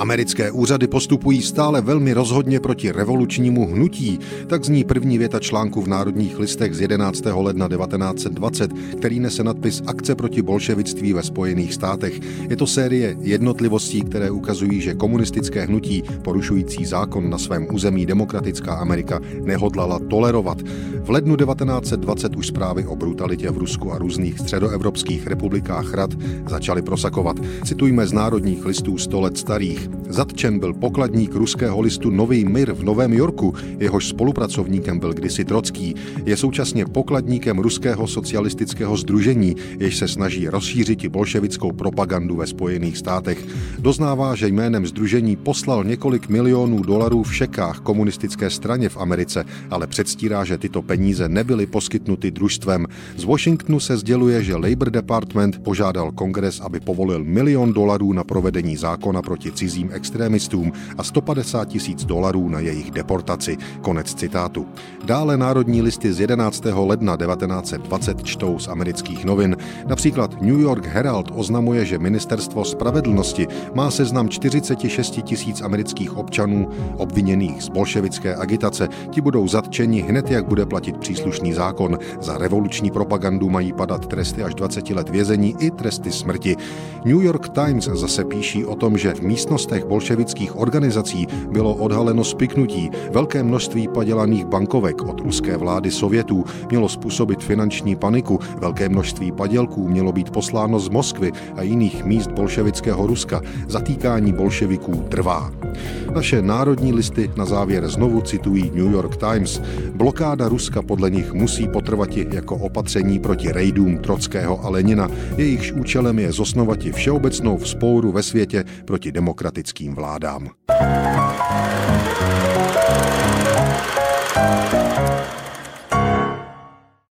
Americké úřady postupují stále velmi rozhodně proti revolučnímu hnutí, tak zní první věta článku v Národních listech z 11. ledna 1920, který nese nadpis Akce proti bolševictví ve Spojených státech. Je to série jednotlivostí, které ukazují, že komunistické hnutí, porušující zákon na svém území Demokratická Amerika, nehodlala tolerovat. V lednu 1920 už zprávy o brutalitě v Rusku a různých středoevropských republikách rad začaly prosakovat. Citujme z Národních listů 100 let starých. Zatčen byl pokladník ruského listu Nový Mir v Novém Yorku, jehož spolupracovníkem byl kdysi Trocký. Je současně pokladníkem ruského socialistického združení, jež se snaží rozšířit bolševickou propagandu ve Spojených státech. Doznává, že jménem združení poslal několik milionů dolarů v šekách komunistické straně v Americe, ale předstírá, že tyto peníze nebyly poskytnuty družstvem. Z Washingtonu se sděluje, že Labor Department požádal kongres, aby povolil milion dolarů na provedení zákona proti cizím extremistům a 150 tisíc dolarů na jejich deportaci. Konec citátu. Dále národní listy z 11. ledna 1920 čtou z amerických novin. Například New York Herald oznamuje, že ministerstvo spravedlnosti má seznam 46 tisíc amerických občanů obviněných z bolševické agitace. Ti budou zatčeni hned, jak bude platit příslušný zákon. Za revoluční propagandu mají padat tresty až 20 let vězení i tresty smrti. New York Times zase píší o tom, že v místnostech bolševických organizací bylo odhaleno spiknutí. Velké množství padělaných bankovek od ruské vlády Sovětů mělo způsobit finanční paniku. Velké množství padělků mělo být posláno z Moskvy a jiných míst bolševického Ruska. Zatýkání bolševiků trvá. Naše národní listy na závěr znovu citují New York Times. Blokáda Ruska podle nich musí potrvati jako opatření proti rejdům Trockého a Lenina. Jejichž účelem je zosnovati všeobecnou vzpouru ve světě proti demokratickým vládám.